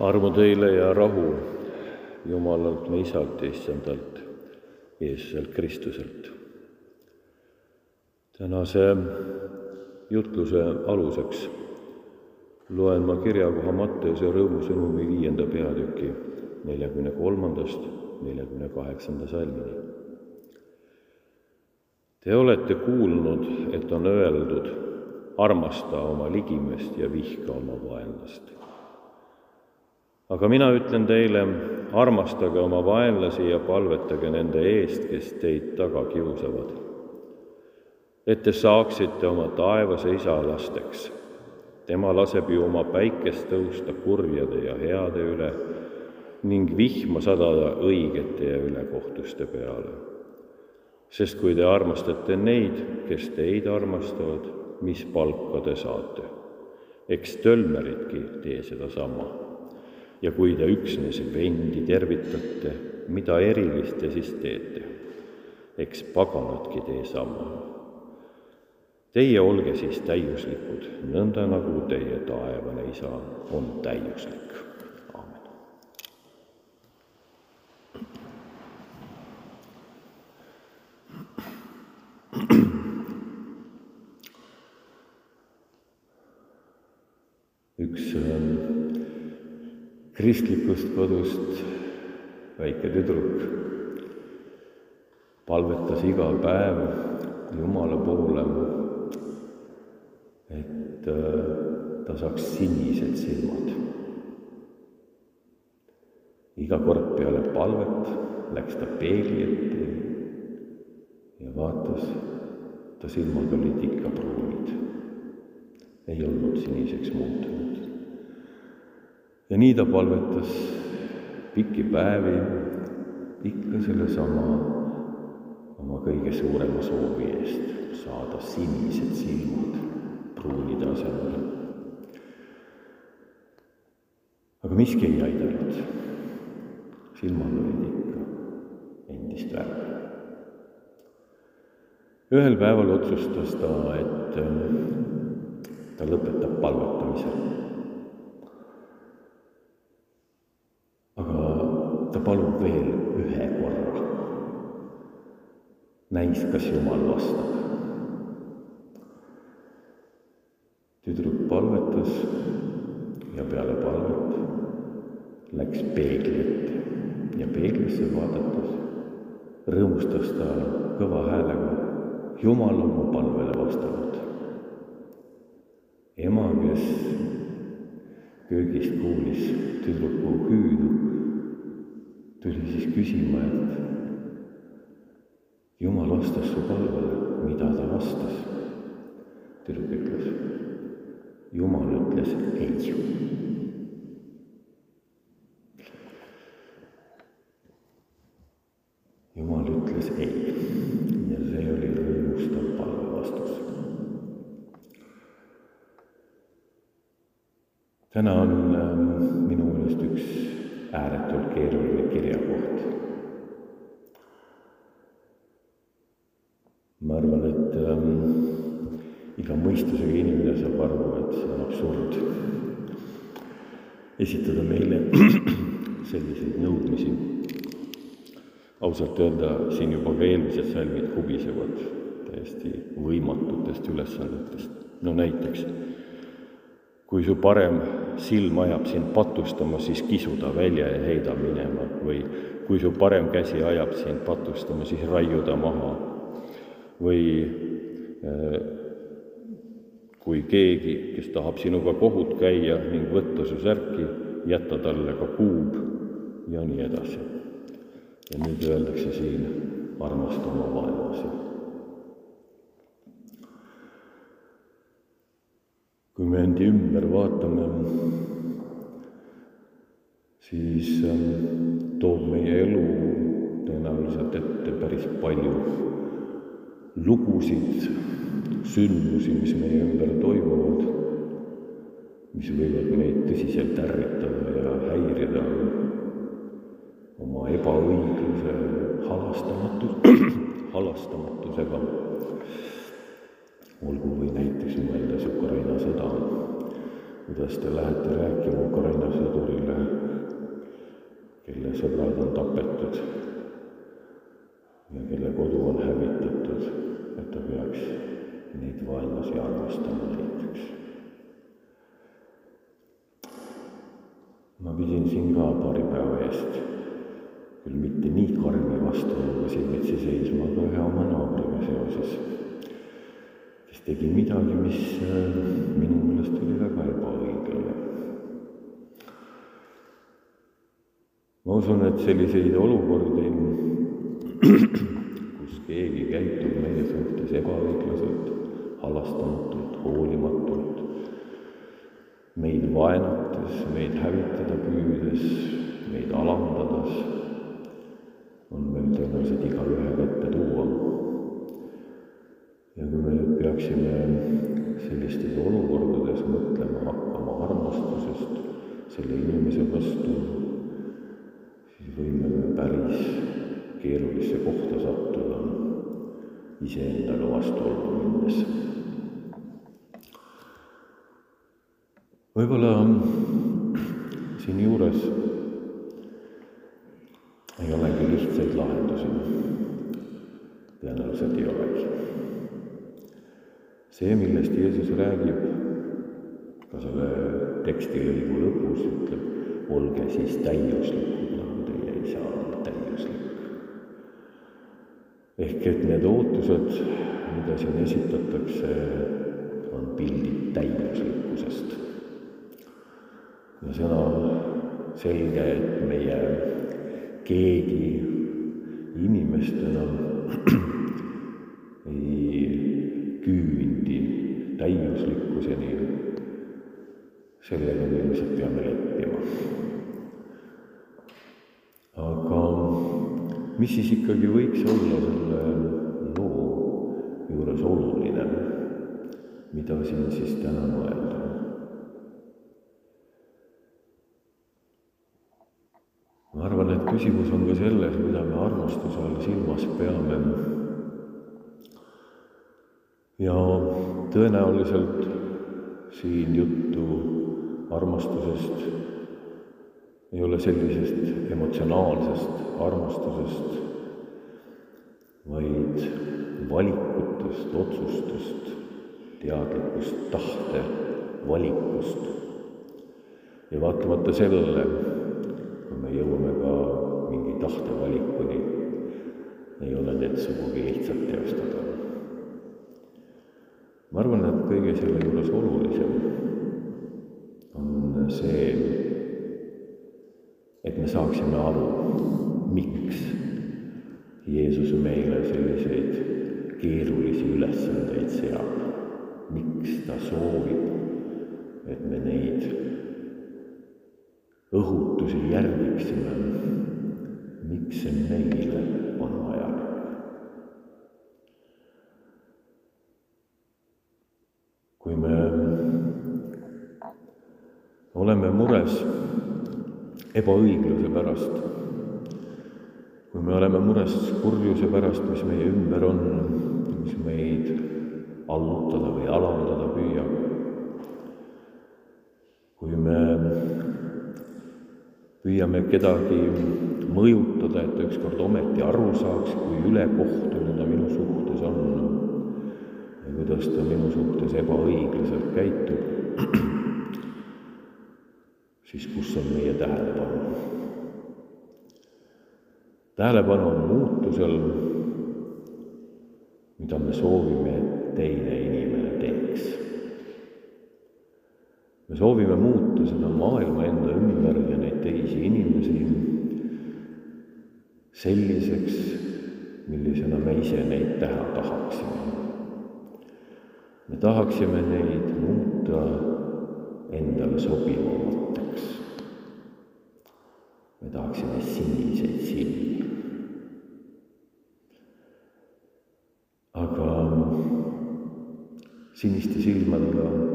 armu teile ja rahu Jumalalt me Isalt ja Issandalt Jeesuselt Kristuselt. tänase jutluse aluseks loen ma kirjakoha Matteuse rõõmusõnumi viienda peatüki neljakümne kolmandast neljakümne kaheksanda salmini. Te olete kuulnud, et on öeldud, armasta oma ligimest ja vihka oma vaenlast aga mina ütlen teile, armastage oma vaenlasi ja palvetage nende eest, kes teid taga kiusavad. et te saaksite oma taevase isa lasteks. tema laseb ju oma päikest tõusta kurjade ja heade üle ning vihma sadada õigete ja ülekohtuste peale. sest kui te armastate neid, kes teid armastavad, mis palka te saate? eks tölmeridki tee sedasama ja kui te üksnes vendi tervitate, mida erilist te siis teete? eks paganadki tee sama. Teie olge siis täiuslikud, nõnda nagu teie taevane isa on täiuslik. aamen. üks ähm, kristlikust kodust väike tüdruk palvetas iga päev Jumala poole, et äh, ta saaks sinised silmad. iga kord peale palvet läks ta peegli ette ja vaatas, ta silmad olid ikka pruunid, ei olnud siniseks muutunud ja nii ta palvetas pikki päevi ikka sellesama oma kõige suurema soovi eest, saada sinised silmad pruunide asemel. aga miski ei aidanud. silmad olid ikka endist värvi. ühel päeval otsustas ta, et ta lõpetab palvetamise ta palub veel ühe korra. Näis, kas Jumal vastab. tüdruk palvetas ja peale palvet läks peegli ette ja peeglisse vaadates rõõmustas ta kõva häälega, Jumal on mu palvele vastanud. ema, kes köögist kuulis tüdruku hüüdu, tuli siis küsima, et vastas su palvele, mida ta vastas. tüdruk ütles, Jumal ütles ei. Jumal ütles ei ja see oli rõõmustav palve vastus. täna on ähm, minu meelest üks ääretult keeruline kirjakoht. ma arvan, et ähm, iga mõistusega inimene saab aru, et see on absurd esitada meile selliseid nõudmisi. ausalt öelda, siin juba ka eelmised salmid kubisevad täiesti võimatutest ülesannetest. no näiteks kui su parem silm ajab sind patustama, siis kisu ta välja ja heida minema või kui su parem käsi ajab sind patustama, siis raiu ta maha. või äh, kui keegi, kes tahab sinuga kohut käia ning võtta su särki, jätta talle ka kuub ja nii edasi. ja nüüd öeldakse siin, armasta oma vaenlasi kui me endi ümber vaatame, siis ähm, toob meie elu tõenäoliselt ette päris palju lugusid, sündmusi, mis meie ümber toimuvad, mis võivad meid tõsiselt ärritada ja häirida oma ebaõigluse halastamatus, halastamatusega. Olgu või näiteks mõeldes Ukraina sõda. Kuidas te lähete rääkima Ukraina sõdurile, kelle sõbrad on tapetud ja kelle kodu on hävitatud, et ta peaks neid vaenlasi armastama näiteks. Ma pidin siin ka paari päeva eest küll mitte nii karmi vastuoluga silmitsi seisma, aga ühe oma naabriga seoses, kes tegi midagi, mis äh, minu meelest oli väga ebaõiglane. ma usun, et selliseid olukordi, kus keegi käitub meie suhtes ebaõiglaselt, halastamatult, hoolimatult, meid vaenates, meid hävitada püüdes, meid alandades, on meil tõenäoliselt igaühel ette tuua. ja kui me nüüd peaksime sellistes olukordades mõtlema hakkama armastusest selle inimese vastu, siis võime me päris keerulisse kohta sattuda iseendaga vastuollu minnes. Võib-olla siinjuures ei olegi lihtsaid lahendusi. tõenäoliselt ei olegi. see, millest Jeesus räägib ka selle tekstilõigu lõpus, ütleb, olge siis täiuslikud, nagu teie isa on täiuslik. ehk et need ootused, mida siin esitatakse, on pildid täiuslikkusest. Ja see on selge, et meie keegi inimestena ei küündi täiuslikkuseni, sellega me ilmselt peame leppima. aga mis siis ikkagi võiks olla selle loo juures oluline, mida siin siis täna mõelda? ma arvan, et küsimus on ka selles, mida me armastuse all silmas peame. ja tõenäoliselt siin juttu armastusest ei ole sellisest emotsionaalsest armastusest, vaid valikutest, otsustest, teadlikust tahte valikust. ja vaatamata sellele, kui me jõuame ka mingi tahtevalikuni, ei ole need sugugi lihtsalt teostada. ma arvan, et kõige selle juures olulisem on see, et me saaksime aru, miks Jeesus meile selliseid keerulisi ülesandeid seab, miks ta soovib, et me neid õhutusi järgiksime, miks see meile on vajalik. kui me oleme mures ebaõigluse pärast, kui me oleme mures kurjuse pärast, mis meie ümber on, mis meid allutada või alandada püüab, kui me püüame kedagi mõjutada, et ta ükskord ometi aru saaks, kui ülekohtune ta minu suhtes on ja kuidas ta minu suhtes ebaõiglaselt käitub, siis kus on meie tähelepanu? tähelepanu on muutusel, mida me soovime, et teine inimene teeks. Me soovime muuta seda maailma enda ümber ja neid teisi inimesi selliseks, millisena me ise neid teha tahaksime. me tahaksime neid muuta endale sobivamateks. me tahaksime siniseid silmi. aga siniste silmadega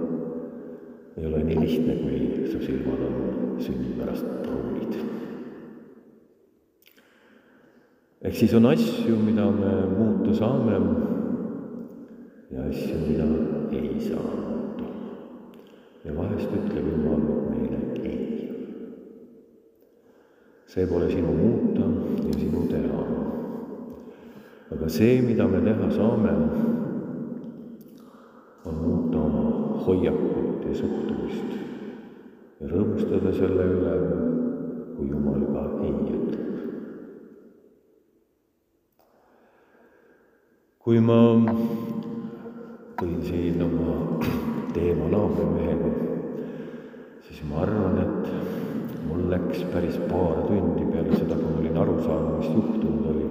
ei ole nii lihtne, kui su silmad on sünnipärast pruunid. ehk siis on asju, mida me muuta saame ja asju, mida ei saa muuta. ja vahest ütleb Jumal meile ei. see pole sinu muuta ja sinu teha. aga see, mida me teha saame, on muuta oma hoiakut ja suhtumist ja rõõmustada selle üle, kui Jumal ka ei ütleb. kui ma tõin siin oma teema naabrimehega, siis ma arvan, et mul läks päris paar tundi peale seda, kui ma olin aru saanud, mis juhtunud oli.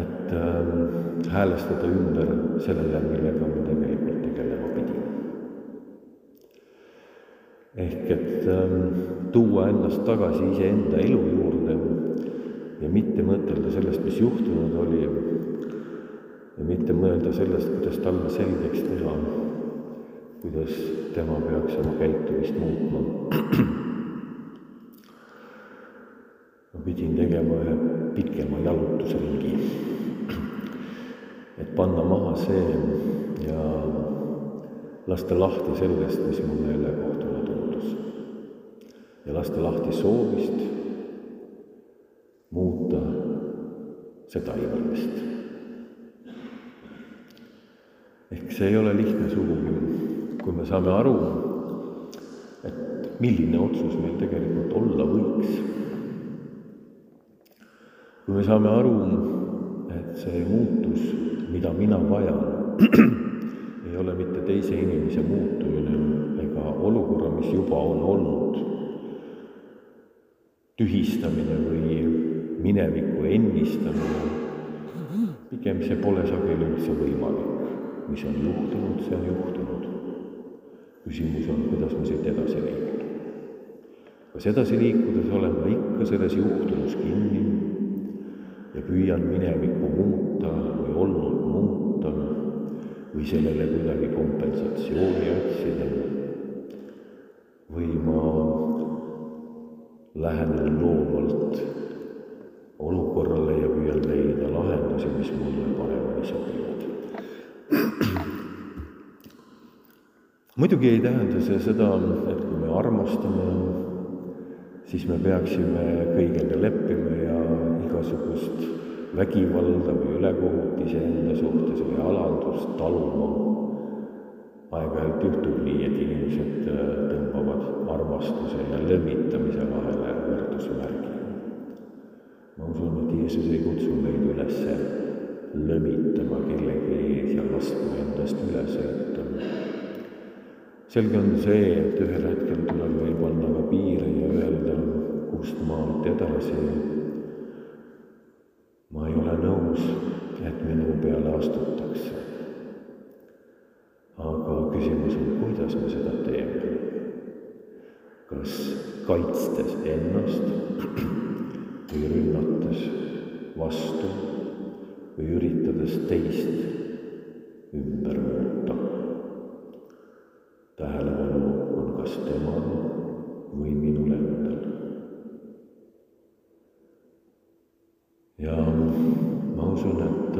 et äh, häälestada ümber sellele, millega ma tegelikult tegelema pidin. ehk et äh, tuua ennast tagasi iseenda elu juurde ja mitte mõtelda sellest, mis juhtunud oli ja mitte mõelda sellest, kuidas talle selgeks teha, kuidas tema peaks oma käitumist muutma. ma pidin tegema ühe pikema jalutusringi, et panna maha see ja lasta lahti sellest, mis mulle ülekohtune tundus. ja lasta lahti soovist muuta seda inimest ehk see ei ole lihtne sugugi, kui me saame aru, et milline otsus meil tegelikult olla võiks. kui me saame aru, et see muutus, mida mina vajan, ei ole mitte teise inimese muutumine ega olukorra, mis juba on olnud, tühistamine või mineviku ennistamine, pigem see pole sageli üldse võimalik mis on juhtunud, see on juhtunud. küsimus on, kuidas ma siit edasi liigun. kas edasi liikudes olen ma ikka selles juhtunus kinni ja püüan minevikku muuta või olnud või sellele kuidagi kompensatsiooni otsida. Või ma lähenen loovalt olukorrale ja püüan leida lahendusi, mis mulle paremini sobivad. Muidugi ei tähenda see seda, et kui me armastame, siis me peaksime kõigega leppima ja igasugust vägivalda või ülekohut iseenda suhtes või alandust taluma. aeg-ajalt juhtub nii, et inimesed äh, tõmbavad armastuse ja lömitamise vahele võrdusmärgi. ma usun, et Jeesus ei kutsu meid üles lömitama kellegi ees ja laskma endast üle sõita selge on see, et ühel hetkel tuleb meil panna ka piire ja öelda, kust maalt edasi. ma ei ole nõus, et minu peale astutakse. aga küsimus on, kuidas me seda teeme. kas kaitstes ennast või rünnates vastu või üritades teist ümber muuta tähelepanu on kas temal või minul endal. Ja ma usun, et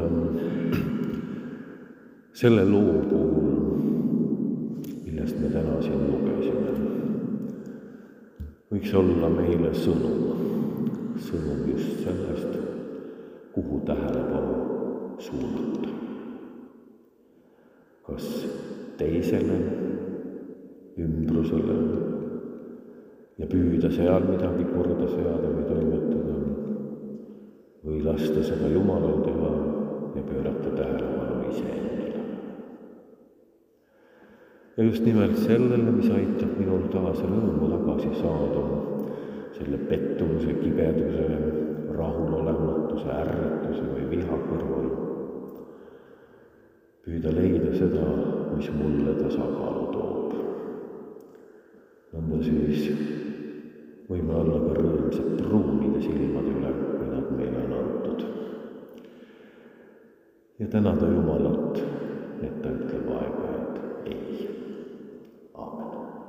selle loo puhul, millest me täna siin lugesime, võiks olla meile sõnum, sõnum just sellest, kuhu tähelepanu suunata. kas teisele ümbrusele ja püüda seal midagi korda seada või toimetada või lasta seda Jumalal teha ja pöörata tähelepanu iseendale. ja just nimelt sellele, mis aitab minul taas rõõmu tagasi saada, selle pettumuse, kibeduse, rahulolematuse, ärrituse või viha kõrval. püüda leida seda, mis mulle tasakaalu toob nõnda siis võime olla ka rõõmsad pruunide silmade üle, nagu meile on antud. ja tänada Jumalat, et ta ütleb aeg-ajalt ei. aamen.